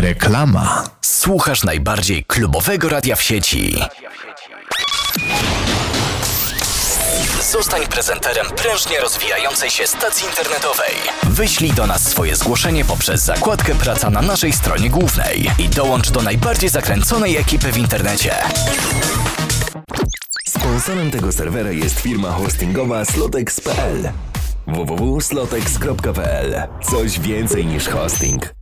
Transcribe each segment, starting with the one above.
Reklama. Słuchasz najbardziej klubowego radia w sieci. Zostań prezenterem prężnie rozwijającej się stacji internetowej. Wyślij do nas swoje zgłoszenie poprzez zakładkę Praca na naszej stronie głównej i dołącz do najbardziej zakręconej ekipy w internecie. Sponsorem tego serwera jest firma hostingowa slotex.pl www.slotex.pl Coś więcej niż hosting.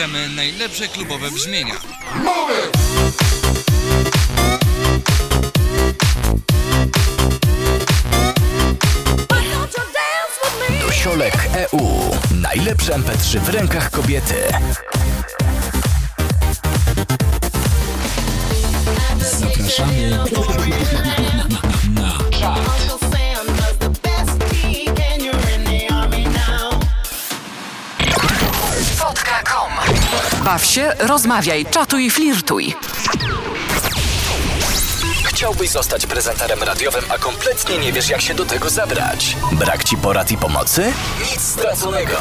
Gramy najlepsze klubowe brzmienia. Dosiolek EU. Najlepsze MP3 w rękach kobiety. Zapraszamy na czat. Baw się, rozmawiaj, czatuj, flirtuj. Chciałbyś zostać prezenterem radiowym, a kompletnie nie wiesz, jak się do tego zabrać? Brak ci porad i pomocy? Nic straconego.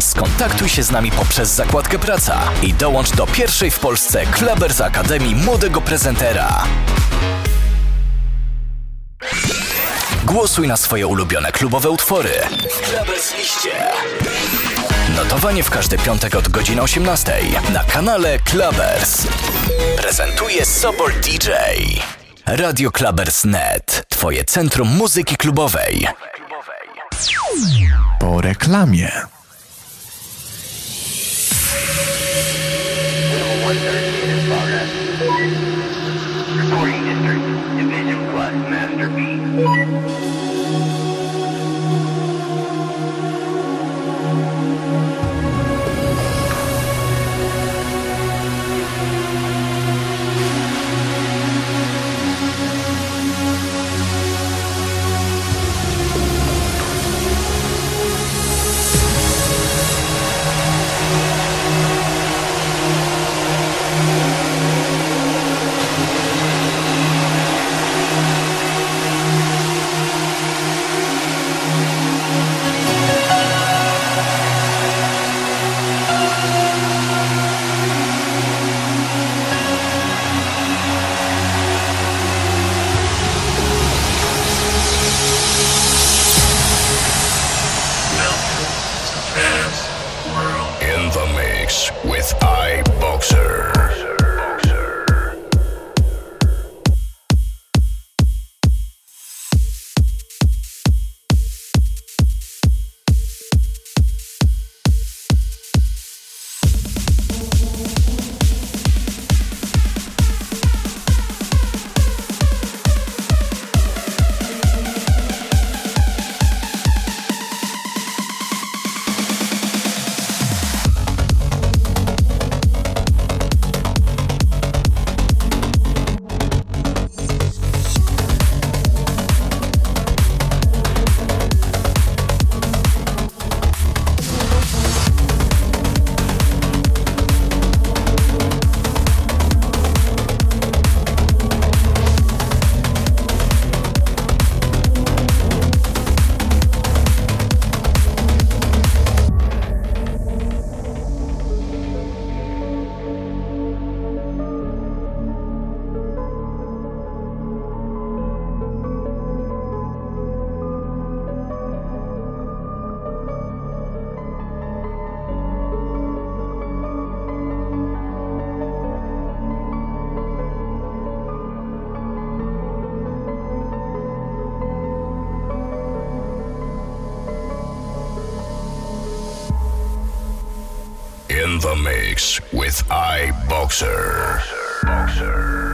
Skontaktuj się z nami poprzez zakładkę Praca i dołącz do pierwszej w Polsce Klebers Akademii Młodego Prezentera. Głosuj na swoje ulubione klubowe utwory w Klebers Liście. Notowanie w każdy piątek od godziny 18 na kanale Clubbers. Prezentuje Sobol DJ. Radio Clubbers.net. Twoje centrum muzyki klubowej. Po reklamie. The mix with iBoxer. Boxer. facebook.com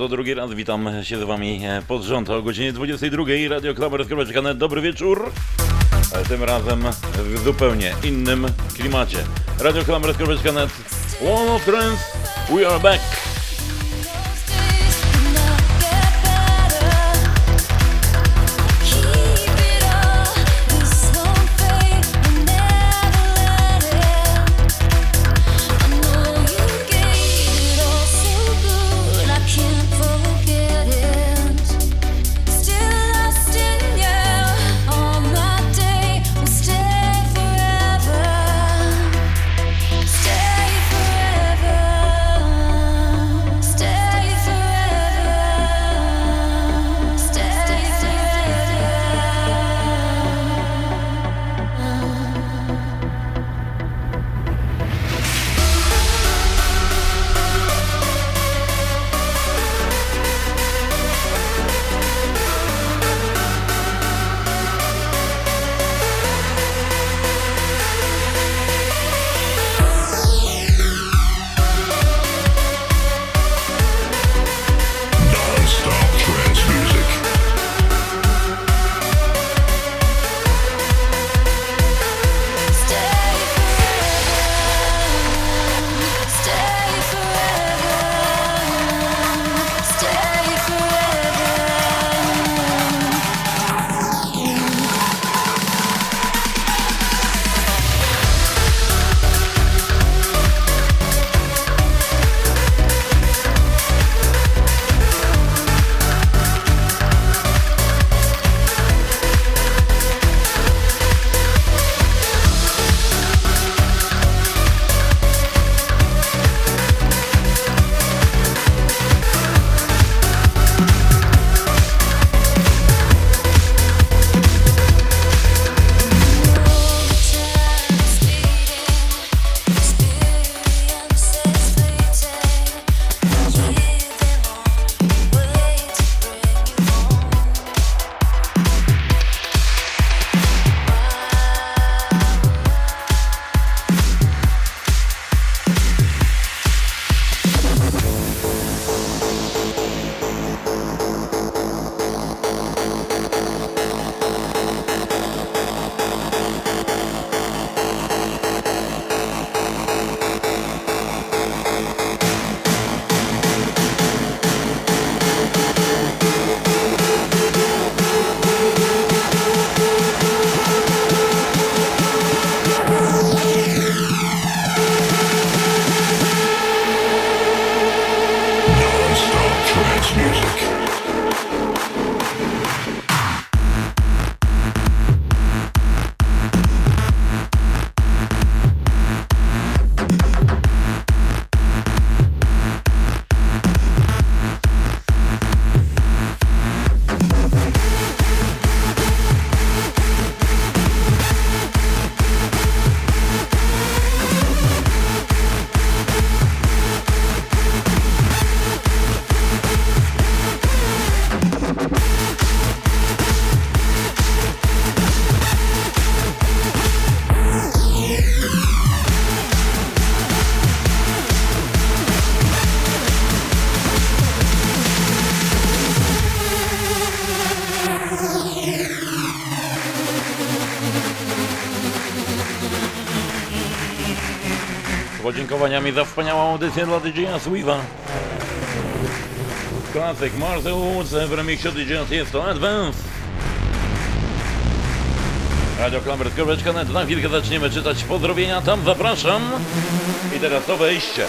to drugi raz witam się z wami e, pod rząd o godzinie 22. Radio Klamer.net. Dobry wieczór. Tym razem w zupełnie innym klimacie. Radio Klamer.net. One of Trends. We are back. Podziękowaniami za wspaniałą audycję dla DJ-a Sweeva. Klasyk Marcel Woods w remiksie DJ jest to Advance. Radio Klammer.net. Na chwilkę zaczniemy czytać pozdrowienia. Tam zapraszam. I teraz to wejście.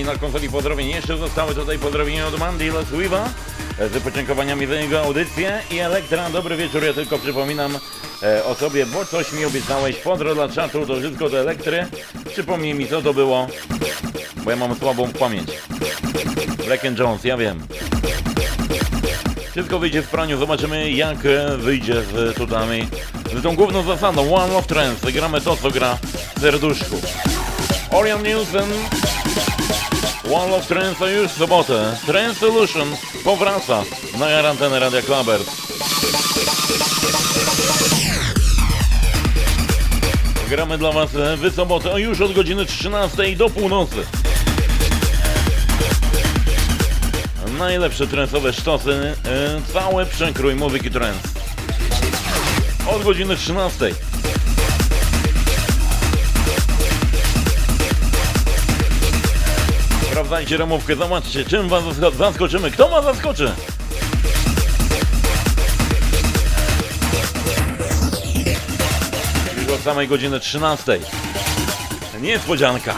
Pozdrowieniami na konsoli pozdrowień. Jeszcze zostały tutaj pozdrowienia od Mandy Leswiva z podziękowaniami za jego audycję i Elektra. Dobry wieczór, ja tylko przypominam e, o sobie, bo coś mi obiecałeś. Pozdro dla czatu, to wszystko do Elektry. Przypomnij mi co to było, bo ja mam słabą pamięć. Black and Jones, ja wiem. Wszystko wyjdzie w praniu, zobaczymy jak e, wyjdzie z tutaj z tą główną zasadą One of Trends. Gramy to, co gra w serduszku. Orion Nielsen One of a już w sobotę. Trend Solution powraca na antenę Radia Klabers. Gramy dla Was w sobotę, już od godziny 13 do północy. Najlepsze trensowe sztosy, e, cały przekrój muzyki trends. Od godziny 13. Sprawdzajcie ramówkę, zobaczcie, czym was zasko- zaskoczymy. Kto was zaskoczy? Już od samej godziny 13. Niespodzianka.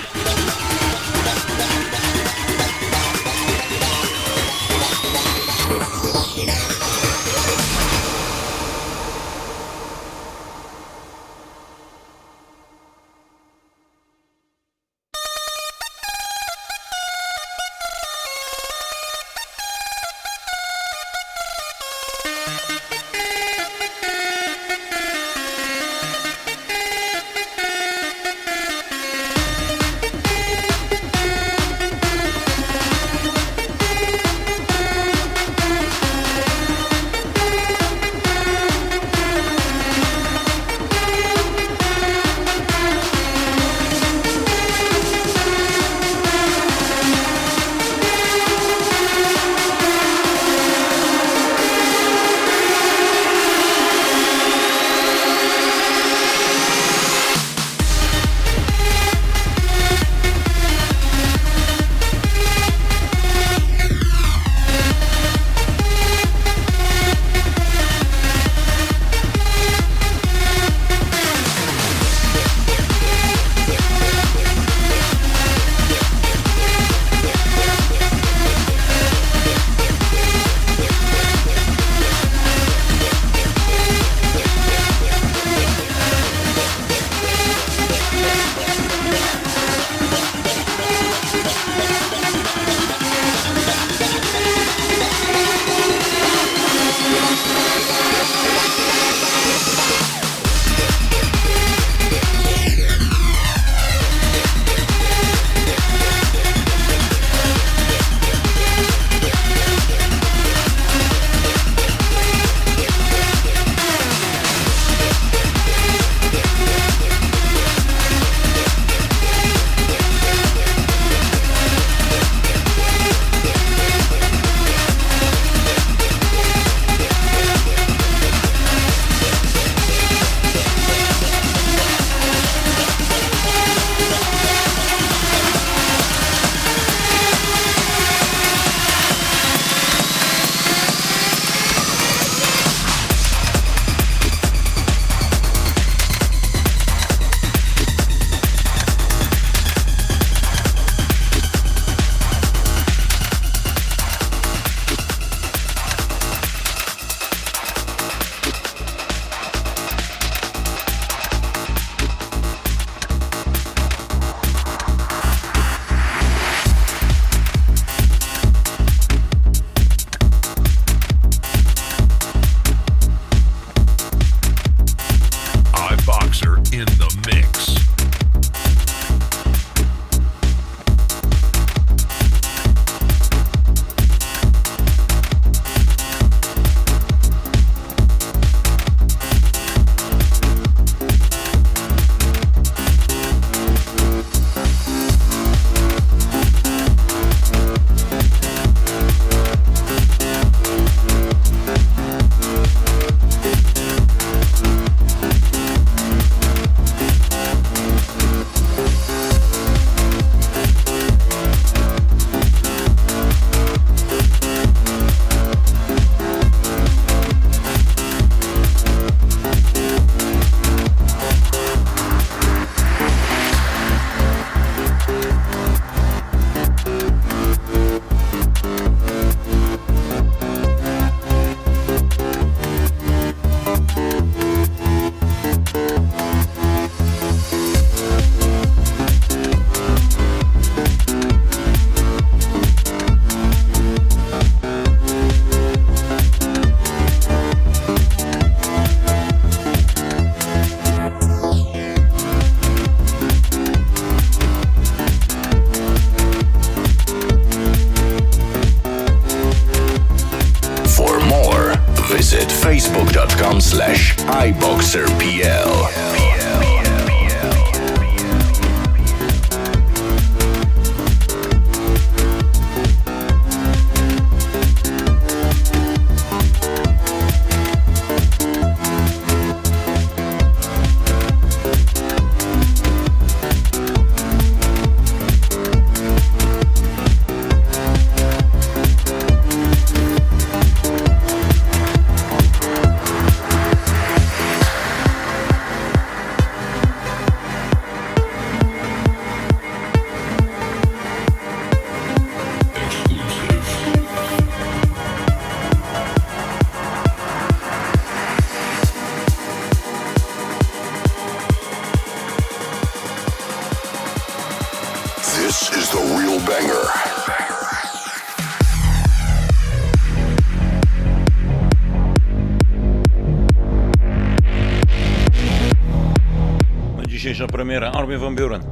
Dzisiejsza premiera Armin van Buren.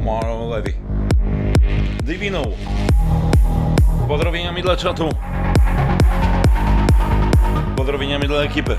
Marlon Levy. Divino. Pozdrowieniami dla czatu. Pozdrowieniami dla ekipy.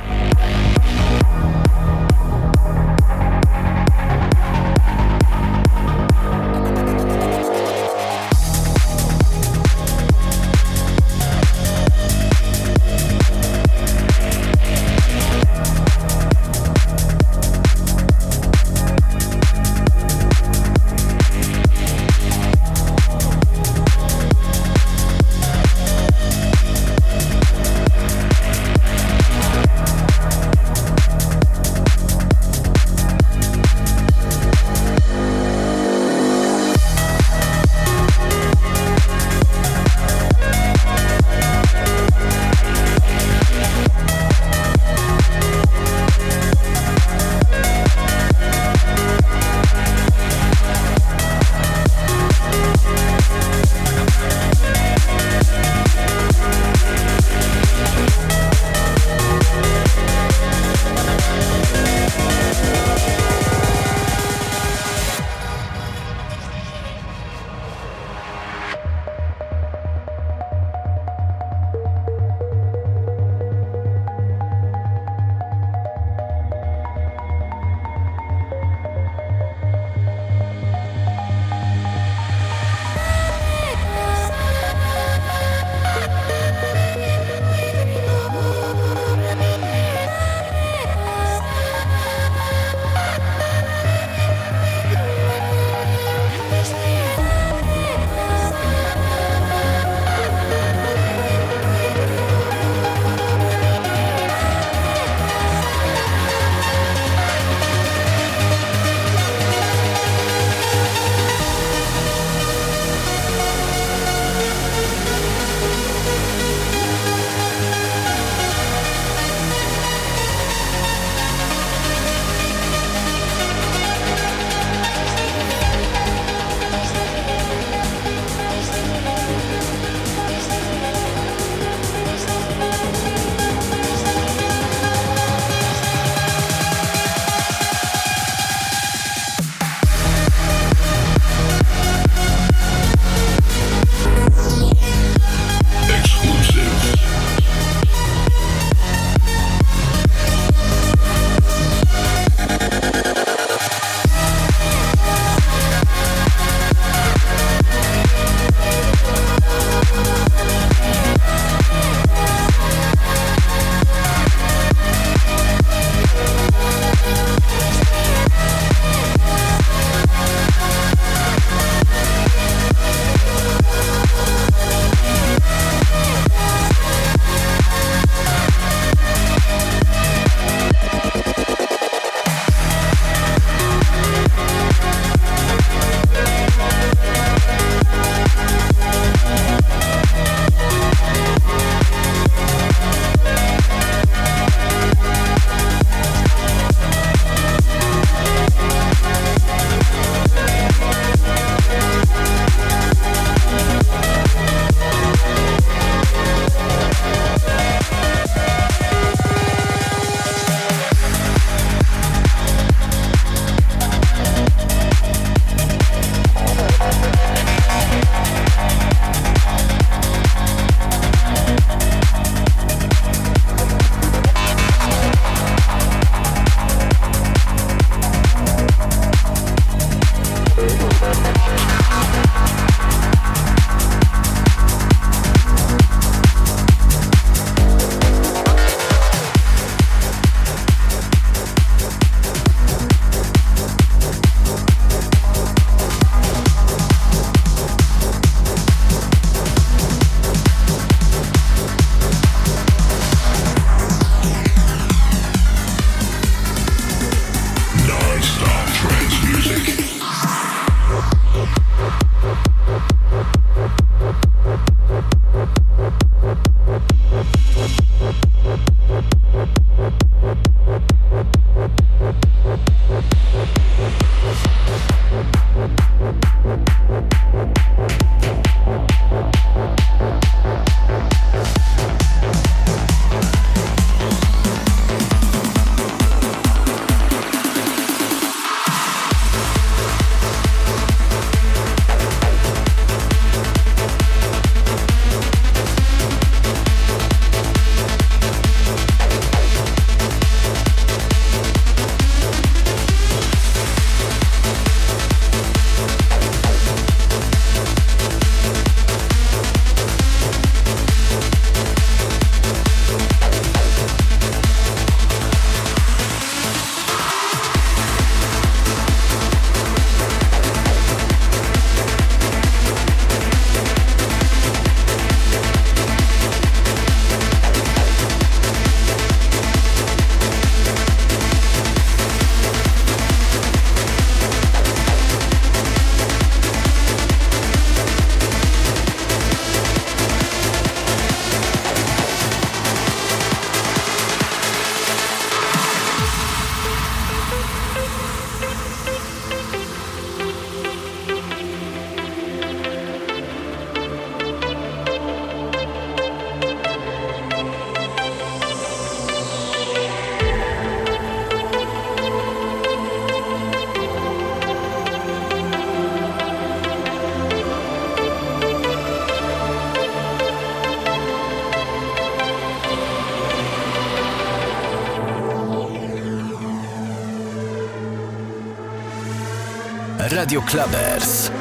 Radio Clubbers.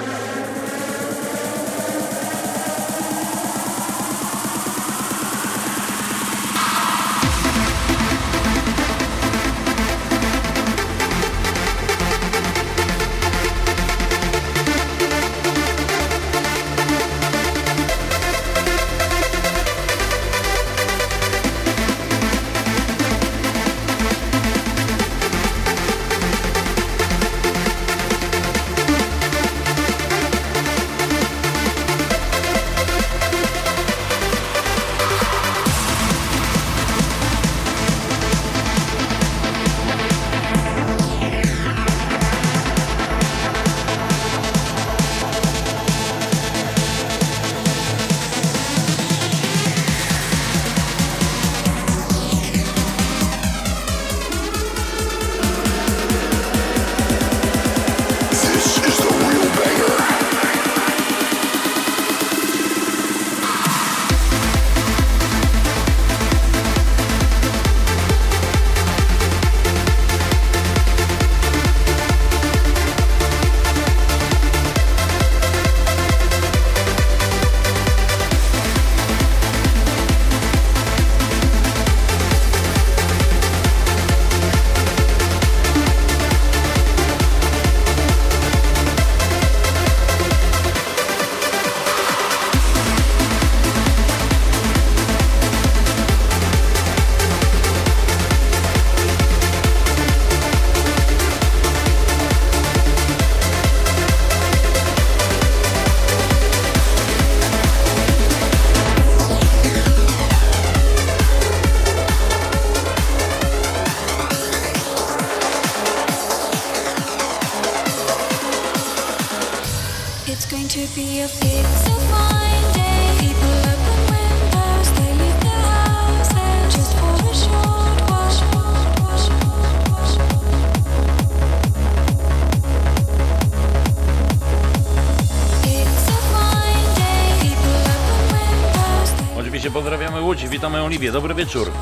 Witamy Oliwię, dobry wieczór.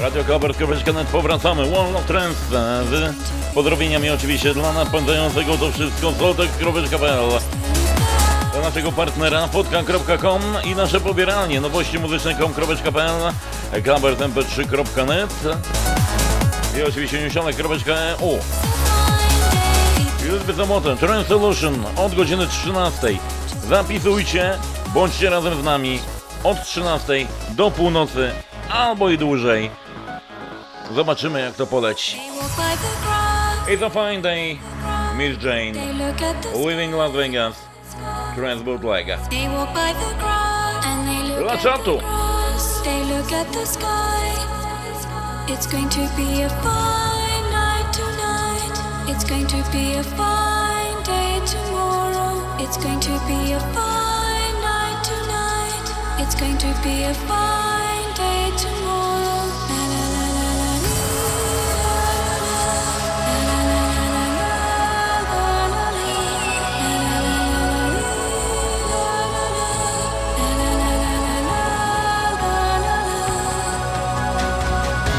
Radio Kabarsko.net powracamy, Wall of Trends z pozdrowieniami oczywiście dla napędzającego to wszystko. Zlotek.pl dla naszego partnera podka.com i nasze pobieranie. Nowości muzyczne.com.pl klabersmp3.net i oczywiście newsionek.eu już bezamotę, Trend Solution od godziny 13. Zapisujcie, bądźcie razem z nami od 13 do północy albo i dłużej. Zobaczymy jak to poleci. It's a fine day, Miss Jane, Living Las Vegas, Transport Leg. They walk by the grass and they look Dla at czatu. They look at the sky. It's going to be a tonight. It's going to be a fine day tomorrow. It's going to be a fine night tonight. It's going to be a fine day tomorrow.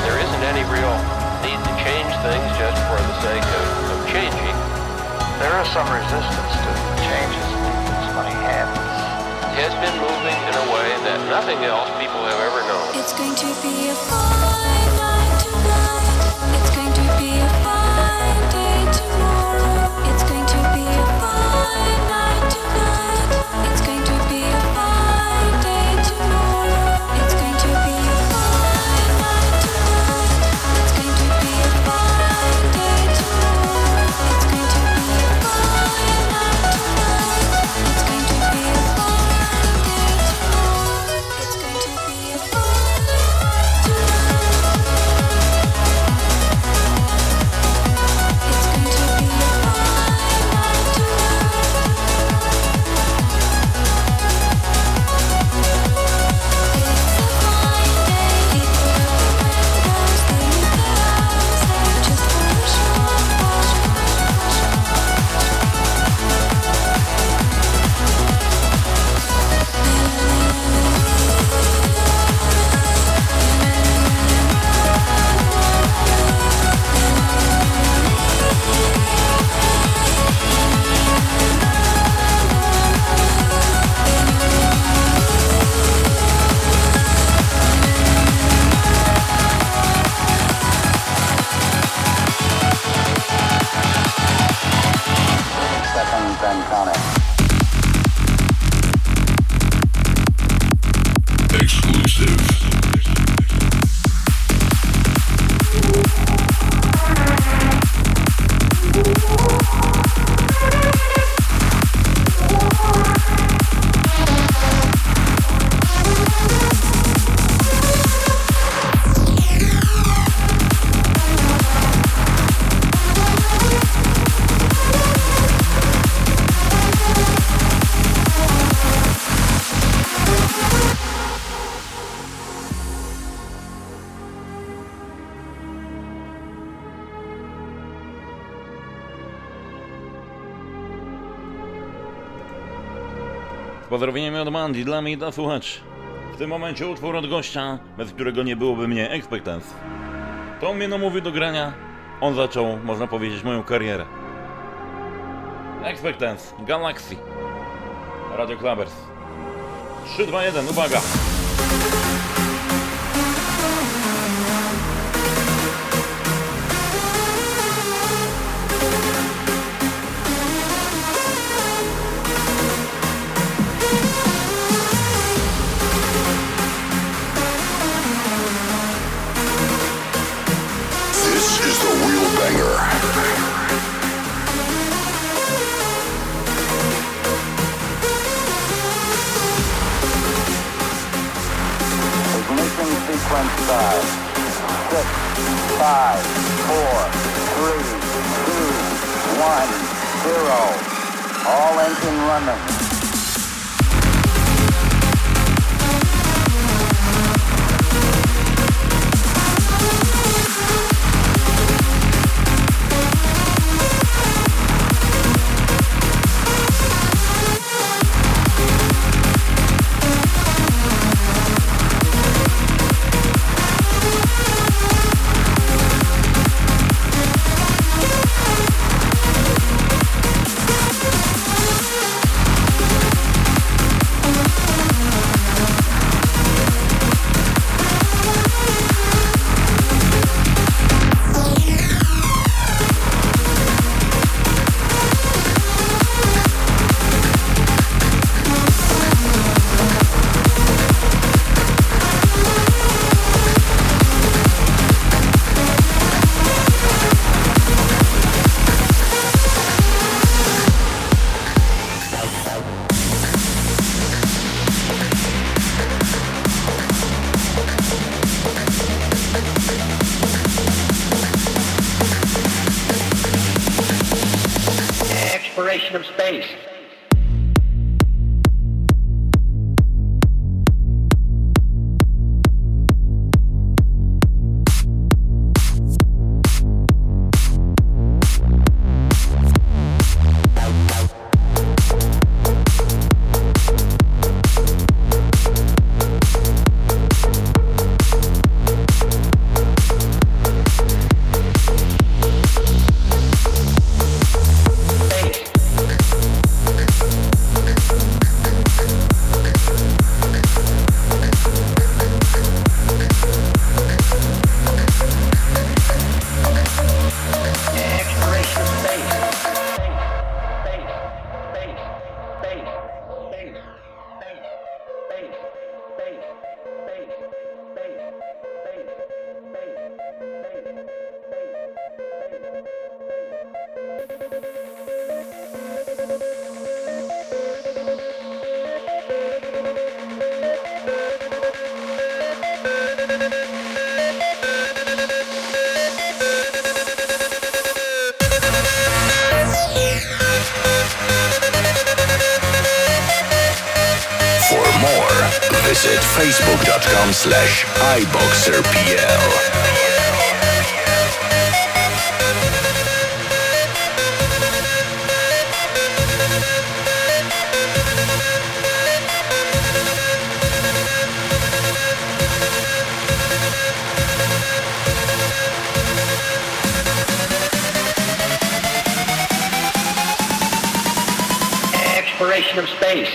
There isn't any real need to change things just for the sake of. There is some resistance to changes. It's funny happens. It has been moving in a way that nothing else people have ever known. It's going to be a fine night tonight. It's going to be a fine day tomorrow. It's going to be a fine night tonight. It's going to Mandy dla mnie i dla słuchaczy. W tym momencie utwór od gościa, bez którego nie byłoby mnie Expectance. To mnie namówił do grania. On zaczął, można powiedzieć, moją karierę. Expectance, Galaxy. Radio Clubbers. 3, 2, 1, uwaga! Start. Six, five, four, three, two, one, zero. All engine running. Exploration of space.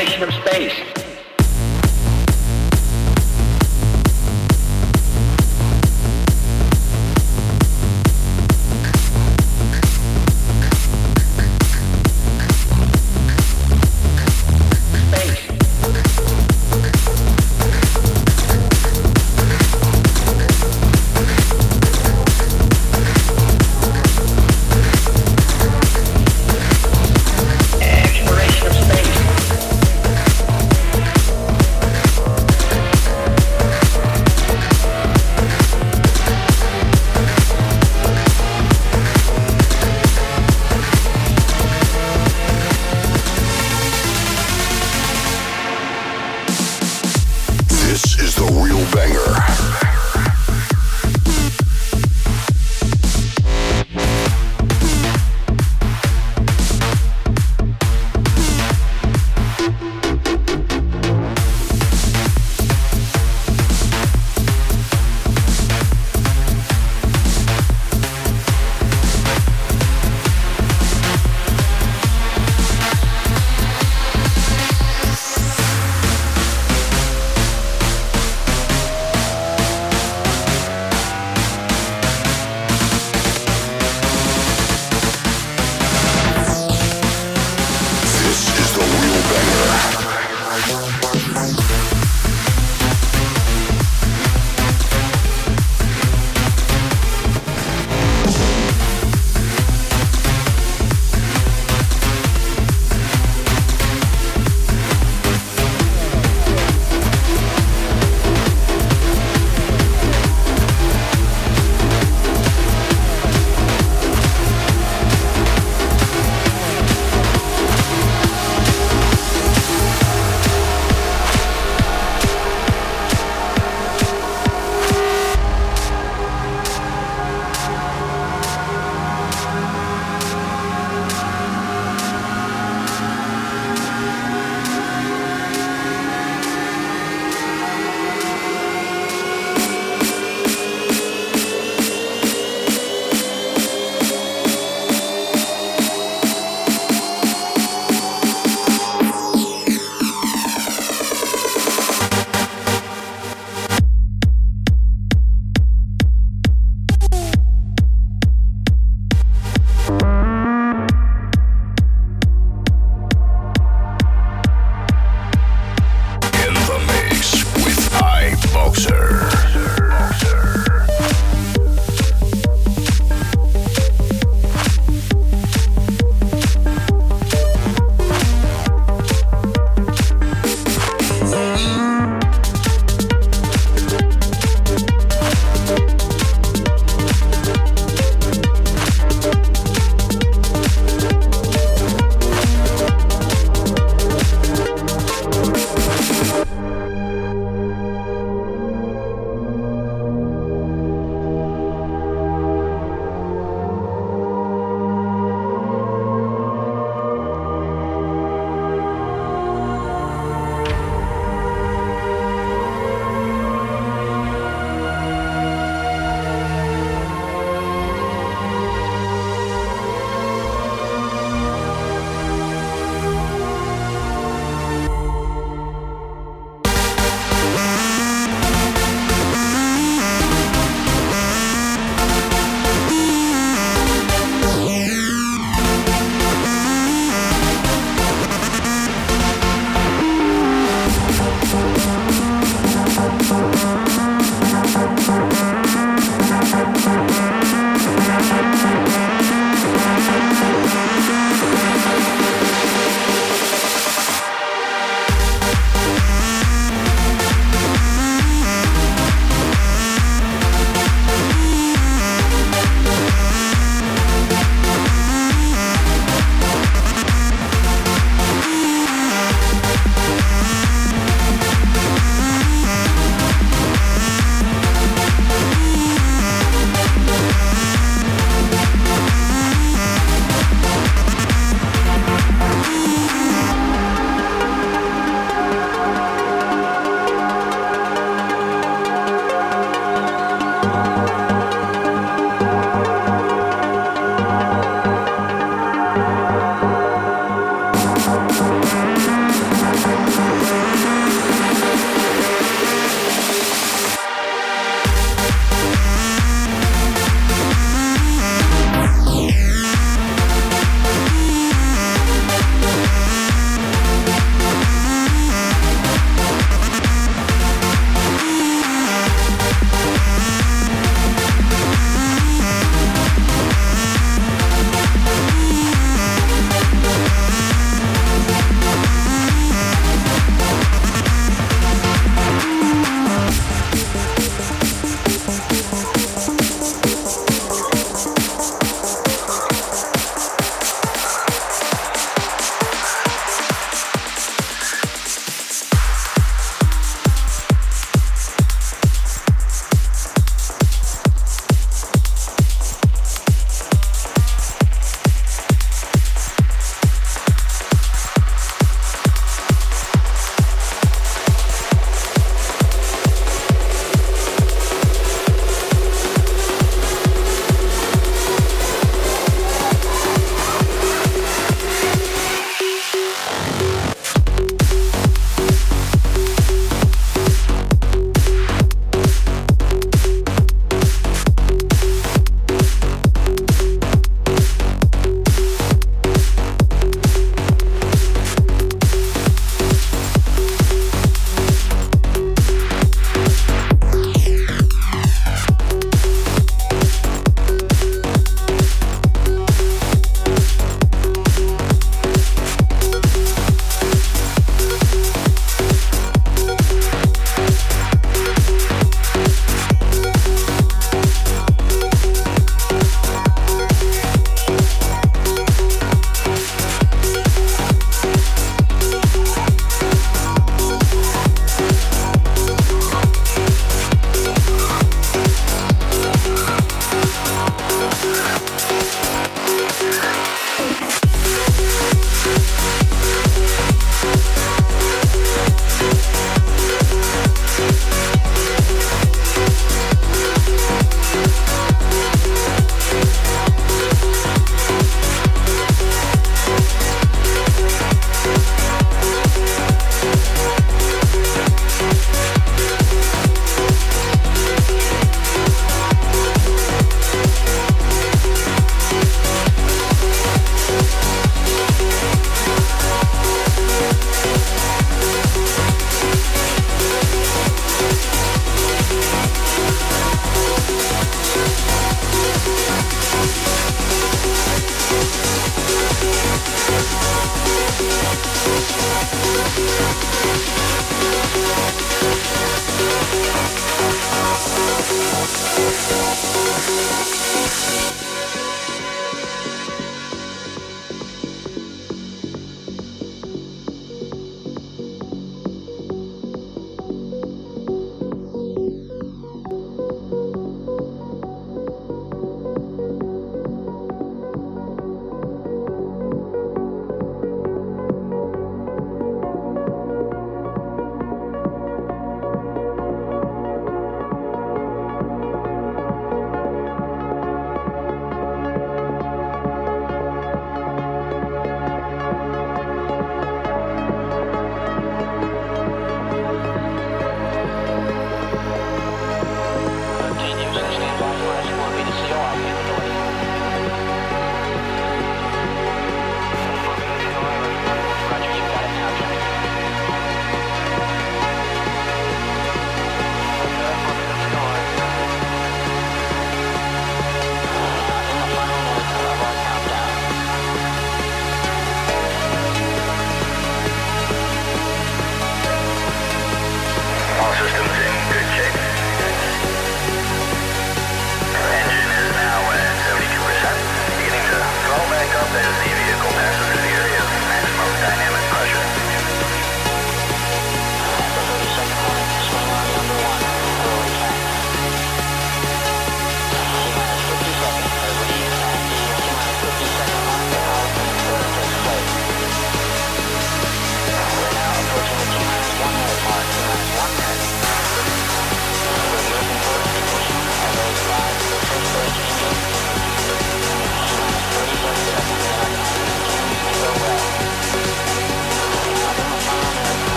Exploration of space.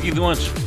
Mandy dla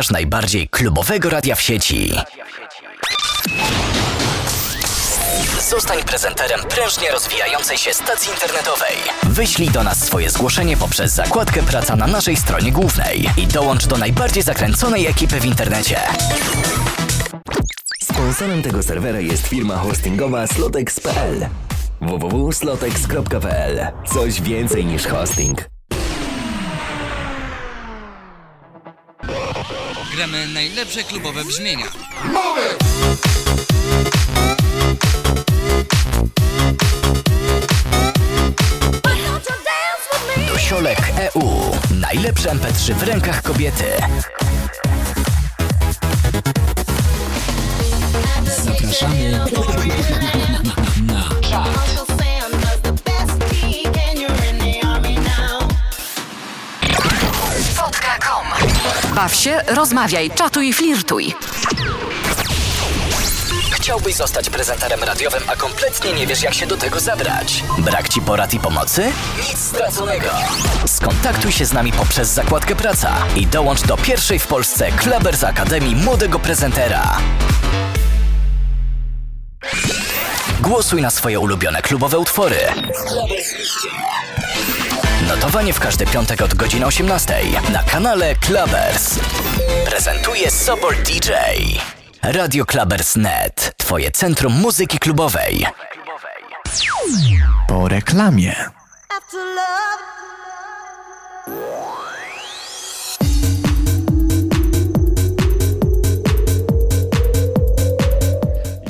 Słuchasz najbardziej klubowego radia w sieci. Zostań prezenterem prężnie rozwijającej się stacji internetowej. Wyślij do nas swoje zgłoszenie poprzez zakładkę Praca na naszej stronie głównej i dołącz do najbardziej zakręconej ekipy w internecie. Sponsorem tego serwera jest firma hostingowa slotex.pl www.slotex.pl Coś więcej niż hosting. Gramy najlepsze klubowe brzmienia. Dosiolek EU. Najlepsze MP3 w rękach kobiety. Zapraszamy na czat. Baw się, rozmawiaj, czatuj, flirtuj. Chciałbyś zostać prezenterem radiowym, a kompletnie nie wiesz, jak się do tego zabrać? Brak ci porad i pomocy? Nic straconego. Skontaktuj się z nami poprzez zakładkę Praca i dołącz do pierwszej w Polsce Klebers Akademii Młodego Prezentera. Głosuj na swoje ulubione klubowe utwory. Notowanie w każdy piątek od godziny 18 na kanale Clubbers. Prezentuje Sobor DJ. Radio Clubbers.net. Twoje centrum muzyki klubowej. Po reklamie.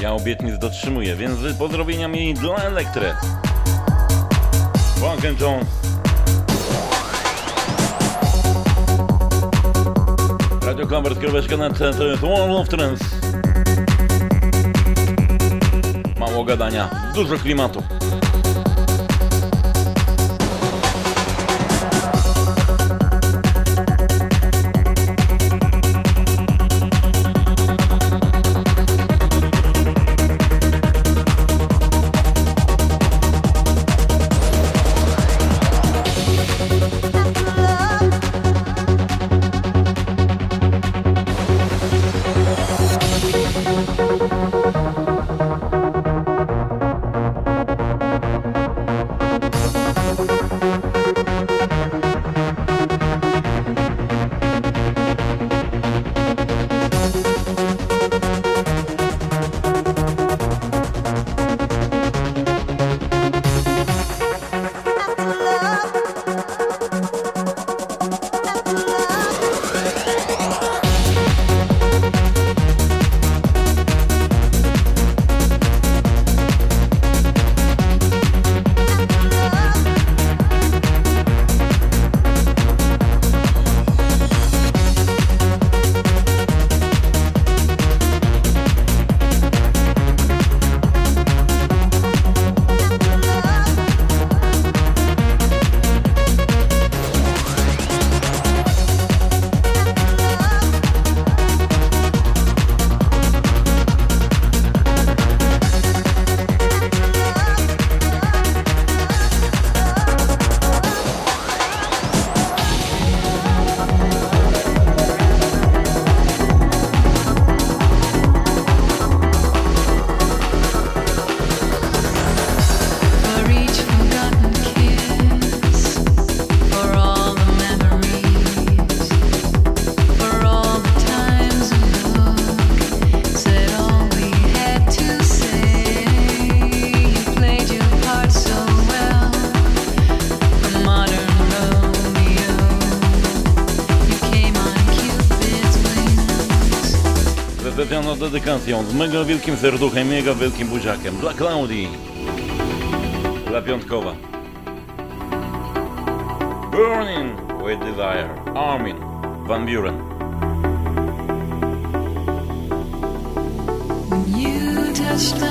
Ja obietnic dotrzymuję, więc z pozdrowieniami dla Elektry. Funk and Jones. Radio Klamber, skieroweczka na jest Wall of Trends. Mało gadania, dużo klimatu. Dedykacją z mega wielkim serduchem, mega wielkim buziakiem dla Klaudii. Dla Piątkowa. Burning with Desire. Armin Van Buren. You touched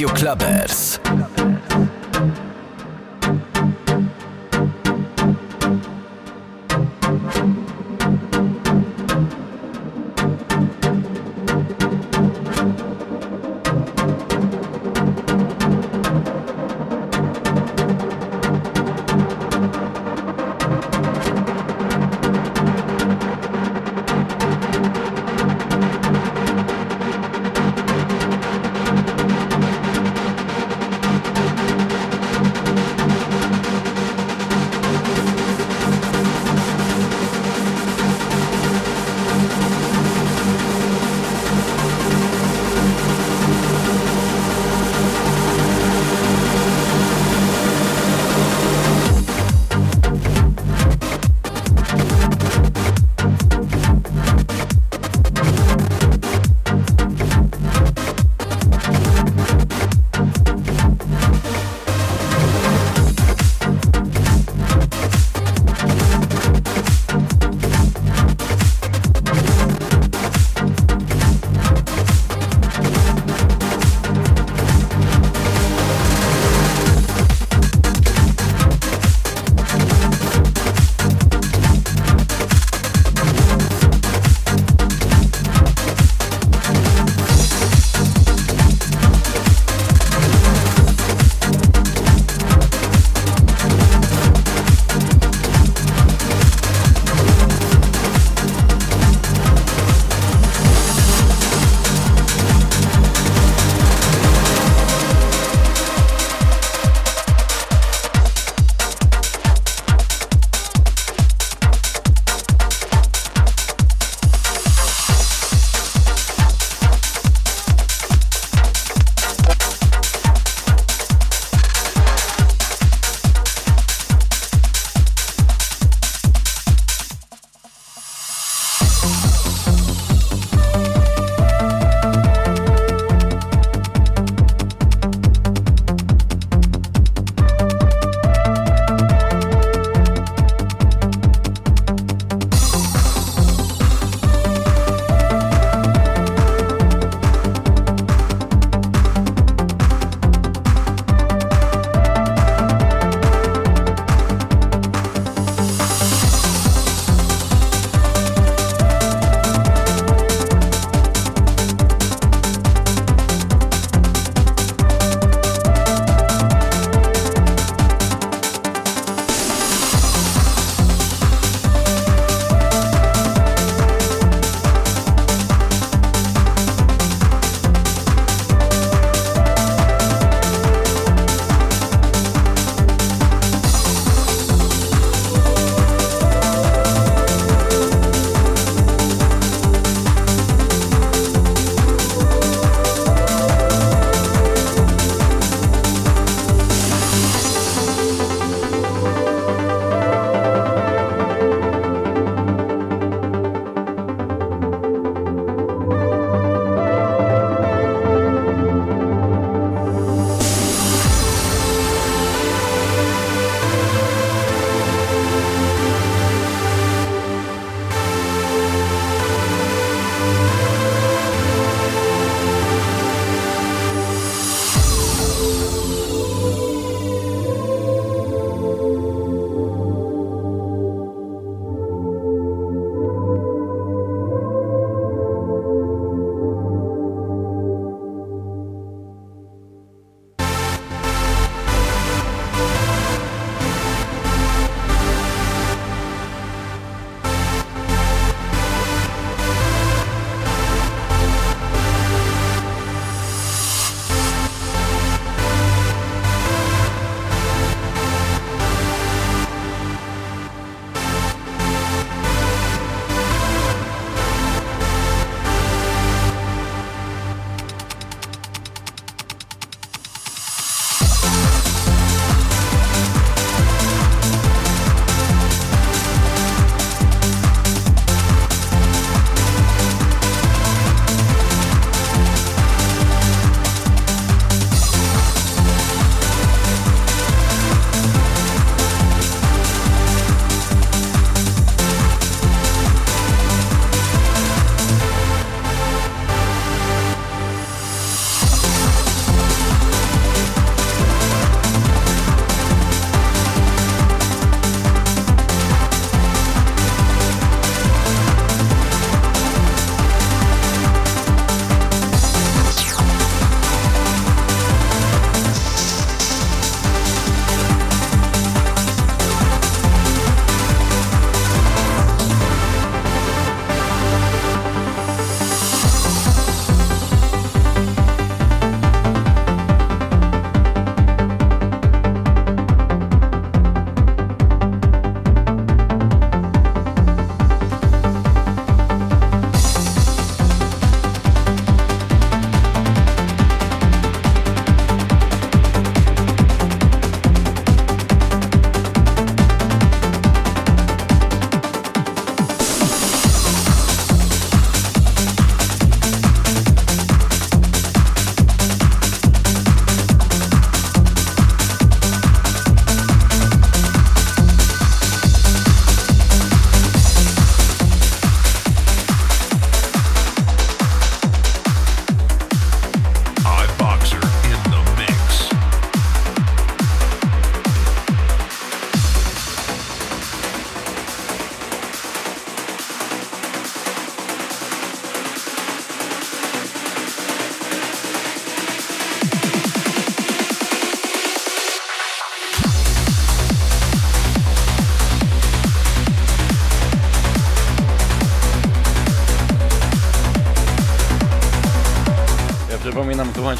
Radio Clubbers.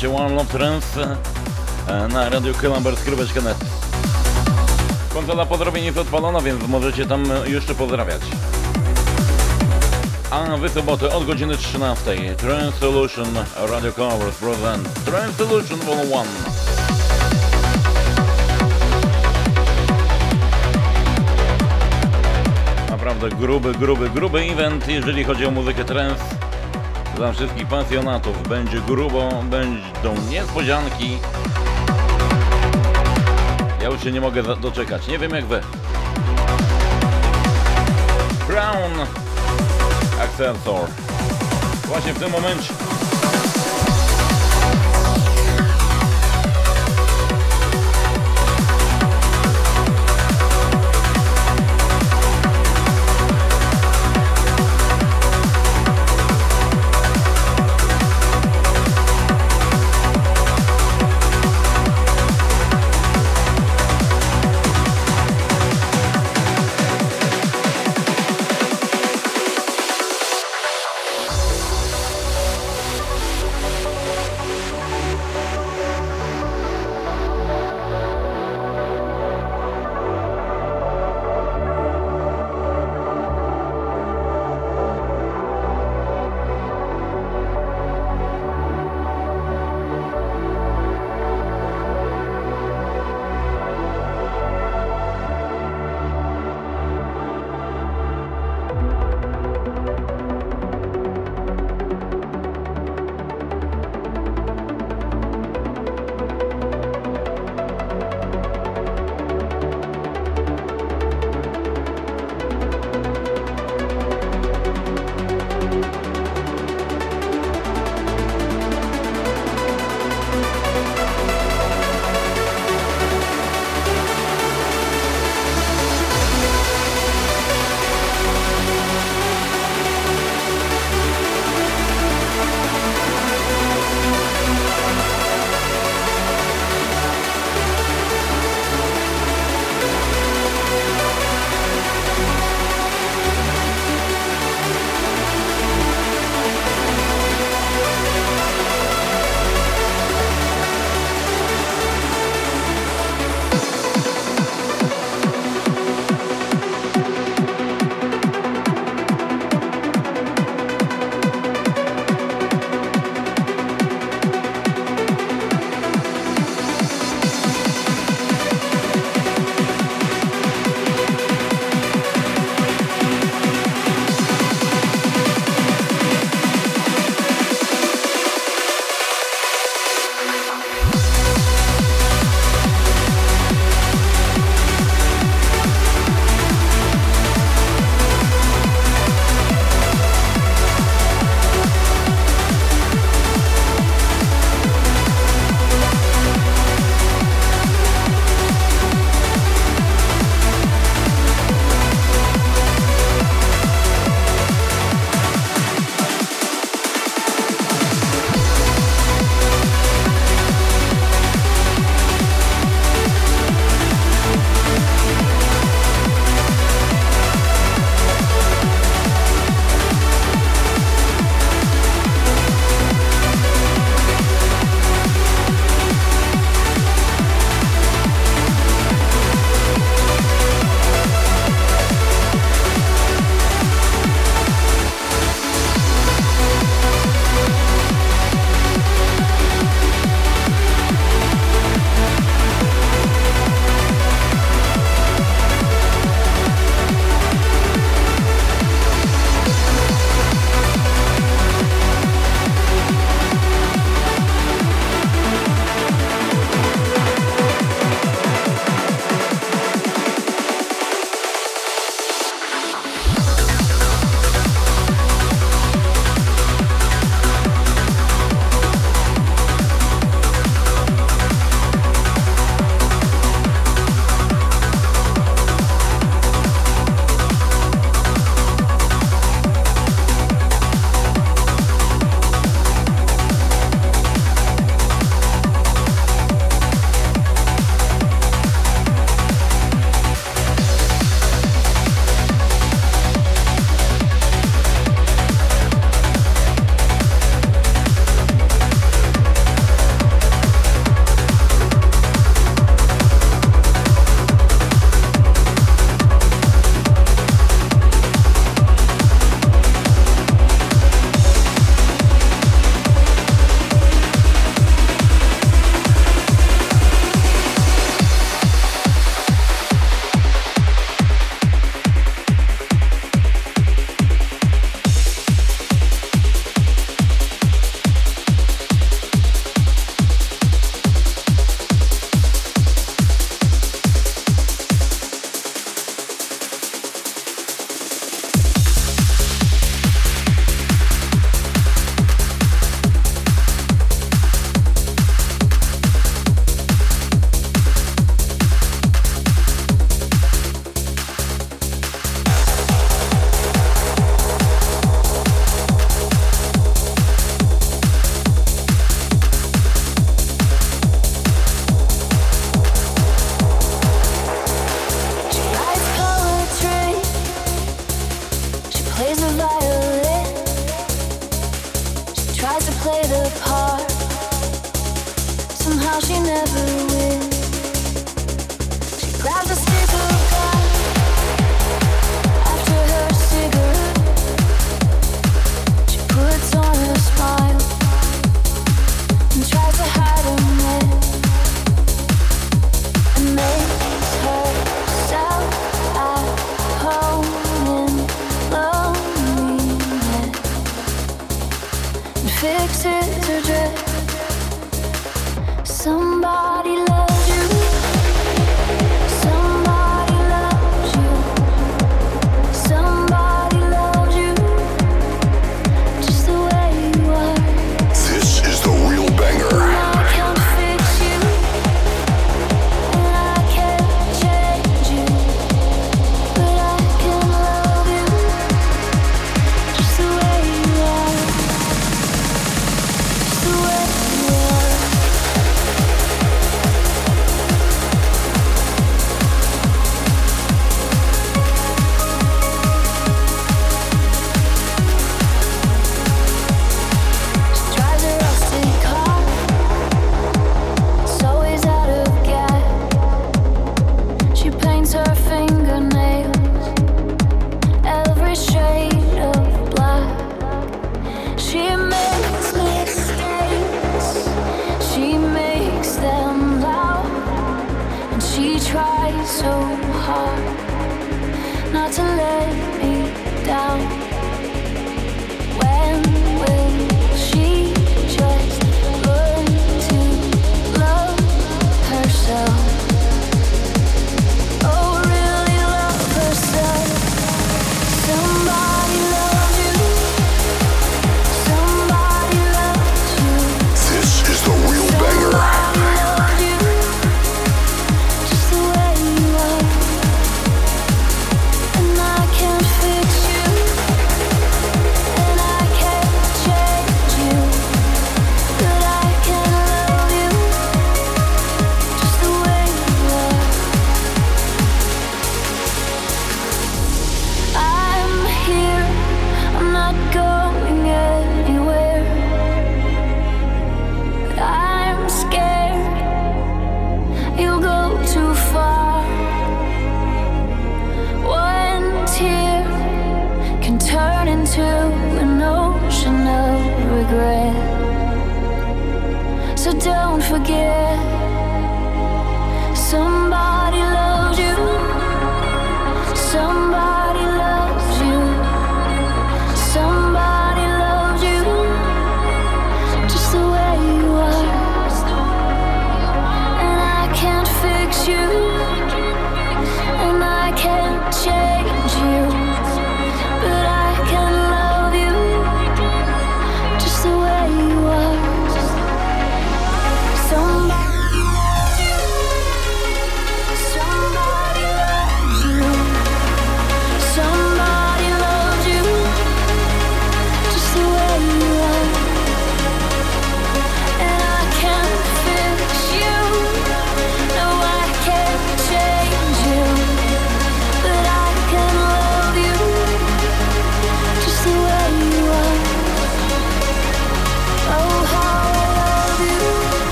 Słuchajcie One Love Trance e, na Radio Klamber.net. Konsola pozdrowień jest odpalona, więc możecie tam jeszcze pozdrawiać. A wy soboty od godziny 13 Trance Solution Radio Covers present Trance Solution Vol 1 Naprawdę gruby, gruby, gruby event, jeżeli chodzi o muzykę trance. Dla wszystkich pasjonatów będzie grubo, będą niespodzianki. Ja już się nie mogę doczekać, nie wiem jak wy. Crown Accelerator. Właśnie w tym momencie.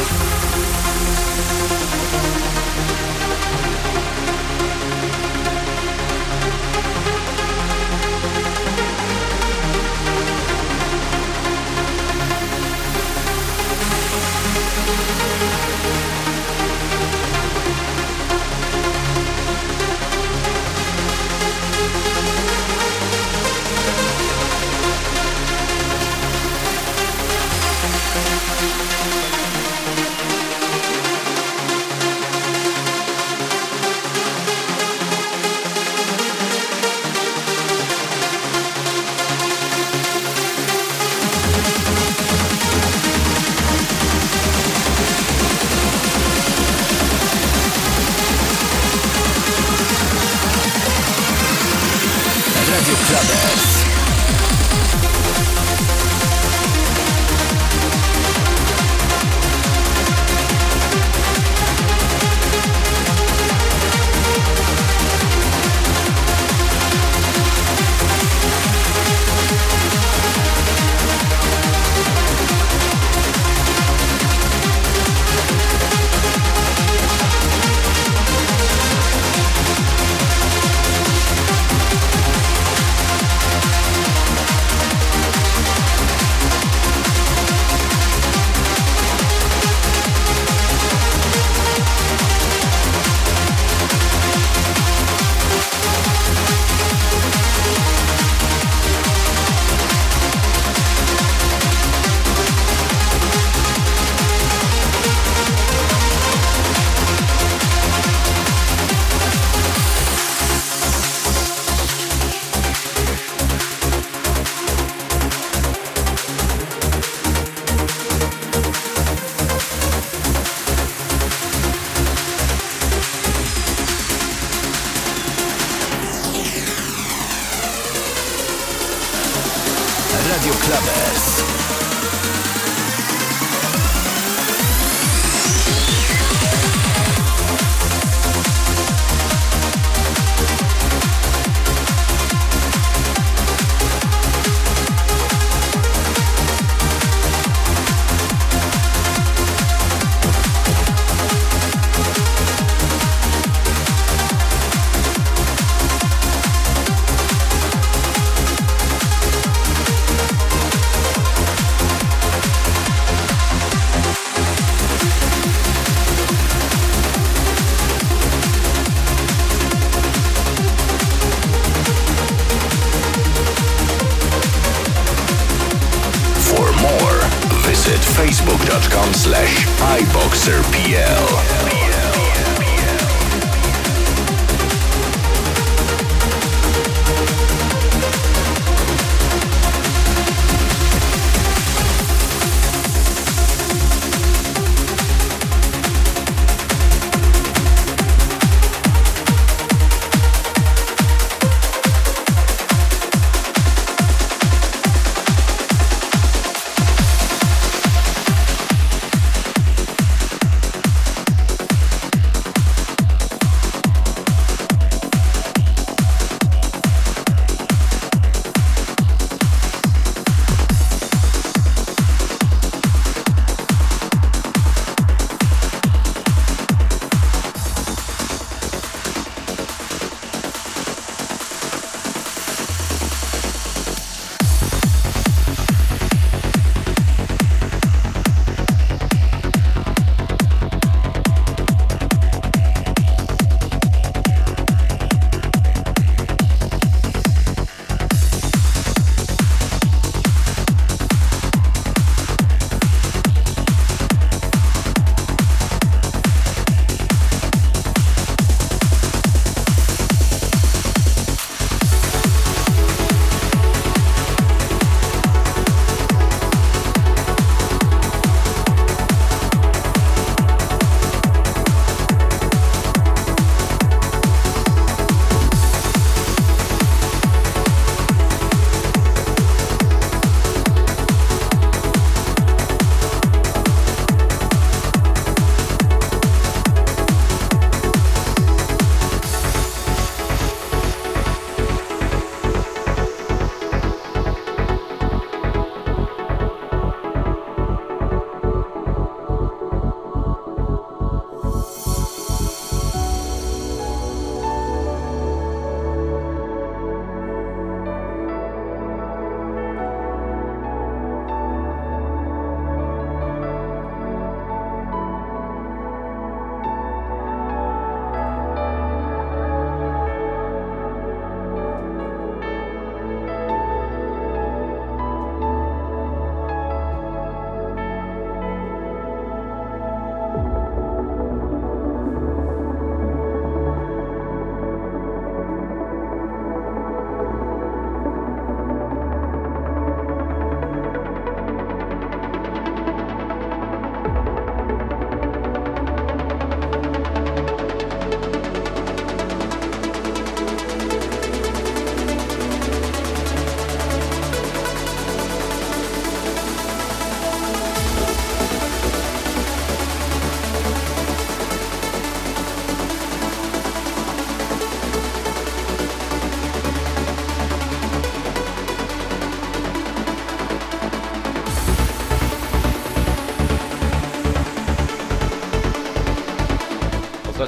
MUZIEK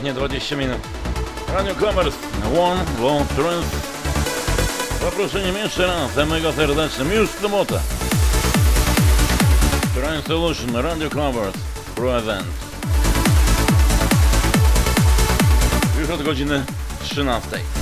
Ostatnie 20 minut. Radio Commerce, One Long Truth. Zaproszeniem jeszcze raz, mega serdecznym, już w sobotę. Train Solution, Radio Commerce, Present. Już od godziny 13.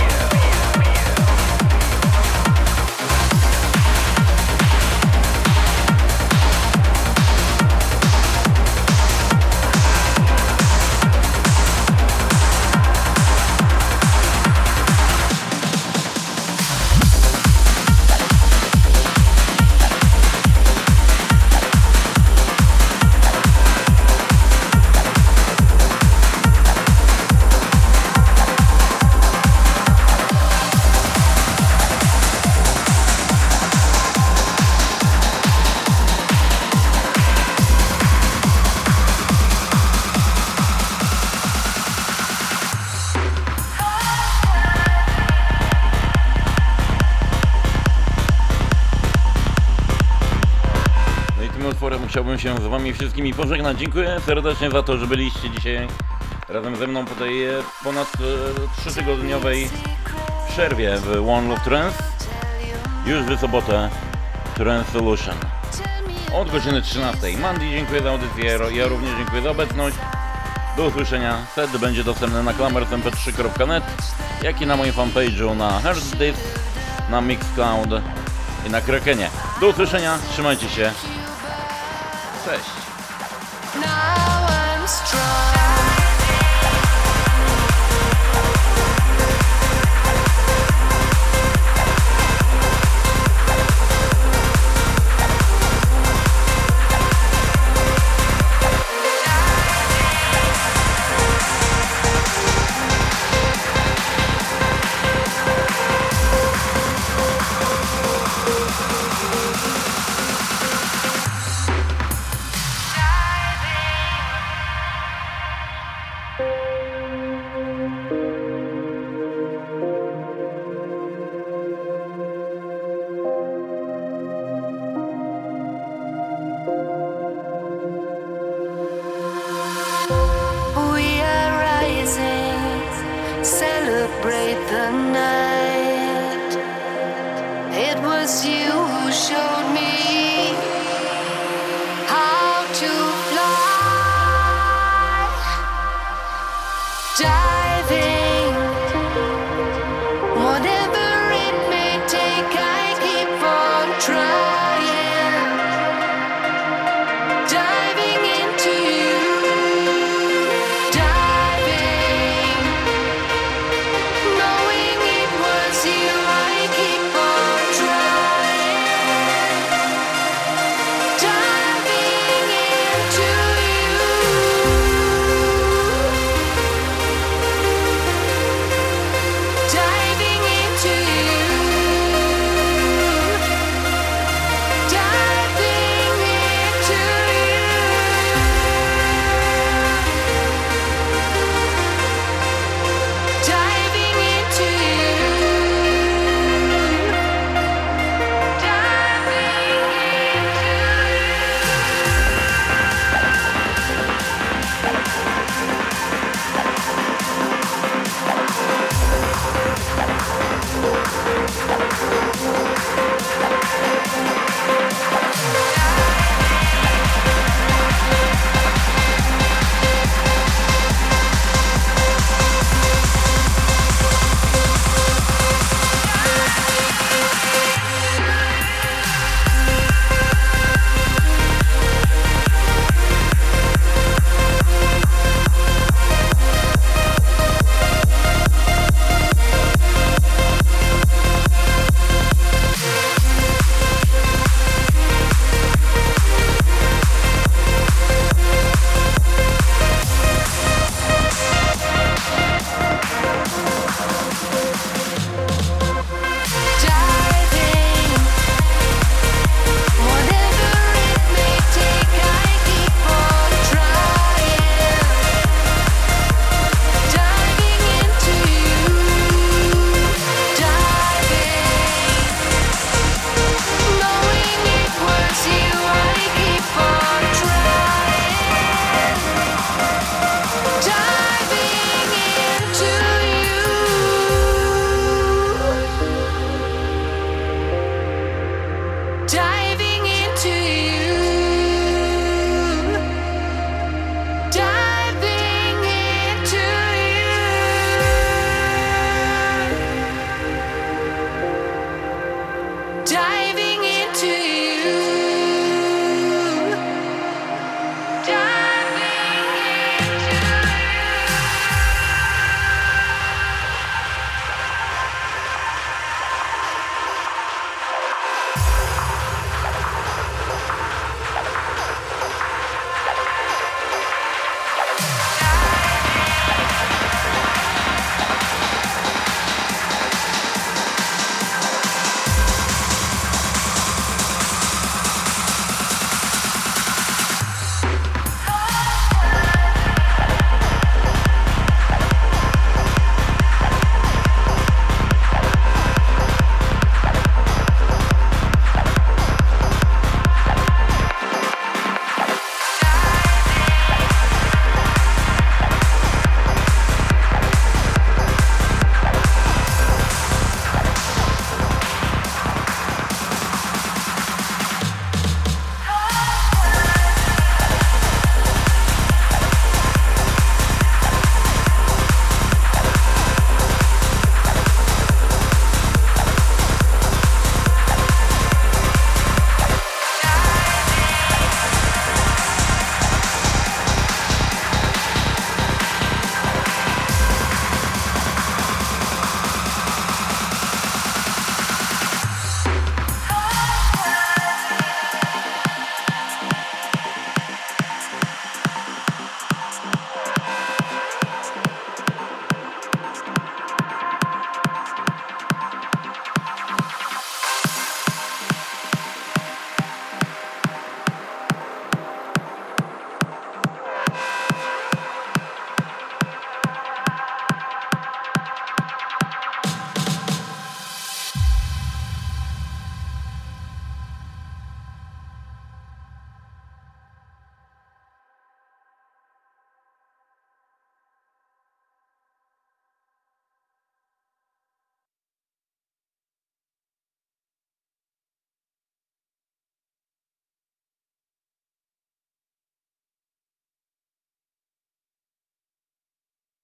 Chciałbym się z wami wszystkimi pożegnać. Dziękuję serdecznie za to, że byliście dzisiaj razem ze mną po tej e, ponad e, trzytygodniowej przerwie w One Love Trance. Już w sobotę Trance Solution. Od godziny 13. Mandy, dziękuję za audycję, ja również dziękuję za obecność. Do usłyszenia. Set będzie dostępny na klamersmp3.net, jak i na moim fanpage'u na Heartdisk, na Mixcloud i na Krakenie. Do usłyszenia, trzymajcie się. Cześć.